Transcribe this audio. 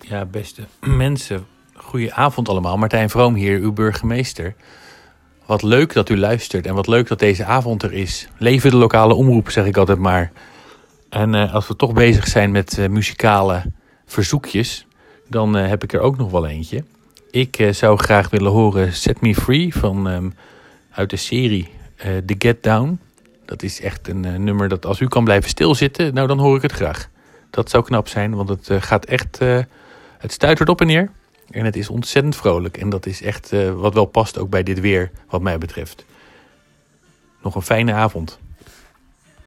Ja, beste mensen, goeie avond allemaal. Martijn Vroom hier, uw burgemeester. Wat leuk dat u luistert en wat leuk dat deze avond er is. Leven de lokale omroep, zeg ik altijd maar. En uh, als we toch bezig zijn met uh, muzikale verzoekjes, dan uh, heb ik er ook nog wel eentje. Ik zou graag willen horen Set Me Free van um, uit de serie The Get Down. Dat is echt een nummer dat als u kan blijven stilzitten, nou dan hoor ik het graag. Dat zou knap zijn, want het gaat echt het stuitert op en neer. En het is ontzettend vrolijk. En dat is echt uh, wat wel past ook bij dit weer, wat mij betreft. Nog een fijne avond.